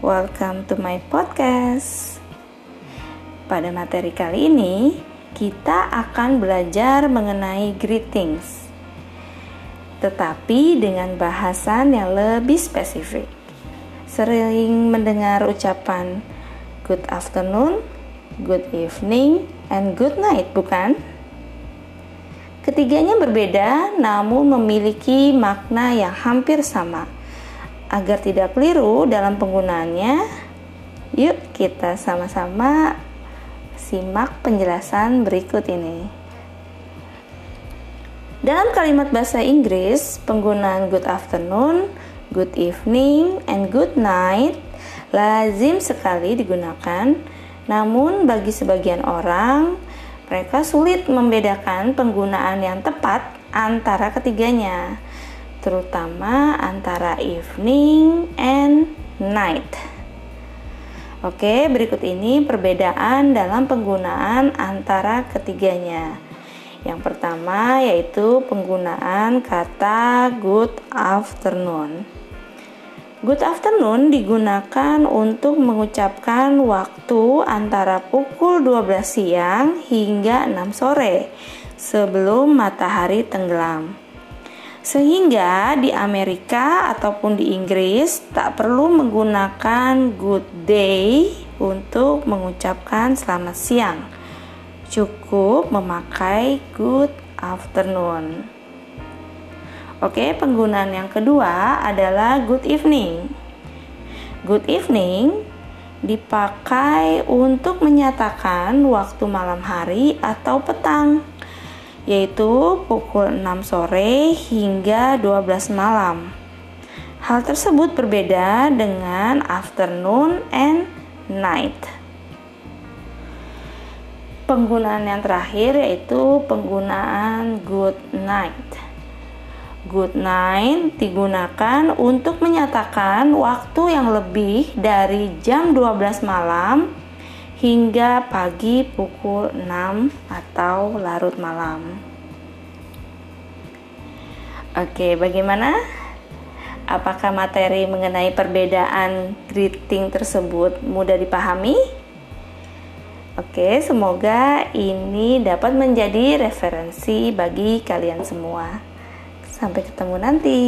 welcome to my podcast. Pada materi kali ini, kita akan belajar mengenai greetings, tetapi dengan bahasan yang lebih spesifik. Sering mendengar ucapan good afternoon, good evening, and good night, bukan? Ketiganya berbeda, namun memiliki makna yang hampir sama Agar tidak keliru dalam penggunaannya, yuk kita sama-sama simak penjelasan berikut ini. Dalam kalimat bahasa Inggris, penggunaan good afternoon, good evening, and good night lazim sekali digunakan. Namun bagi sebagian orang, mereka sulit membedakan penggunaan yang tepat antara ketiganya terutama antara evening and night. Oke, berikut ini perbedaan dalam penggunaan antara ketiganya. Yang pertama yaitu penggunaan kata good afternoon. Good afternoon digunakan untuk mengucapkan waktu antara pukul 12 siang hingga 6 sore sebelum matahari tenggelam. Sehingga di Amerika ataupun di Inggris tak perlu menggunakan good day untuk mengucapkan selamat siang. Cukup memakai good afternoon. Oke, penggunaan yang kedua adalah good evening. Good evening dipakai untuk menyatakan waktu malam hari atau petang yaitu pukul 6 sore hingga 12 malam. Hal tersebut berbeda dengan afternoon and night. Penggunaan yang terakhir yaitu penggunaan good night. Good night digunakan untuk menyatakan waktu yang lebih dari jam 12 malam hingga pagi pukul 6 atau larut malam. Oke, bagaimana? Apakah materi mengenai perbedaan greeting tersebut mudah dipahami? Oke, semoga ini dapat menjadi referensi bagi kalian semua. Sampai ketemu nanti.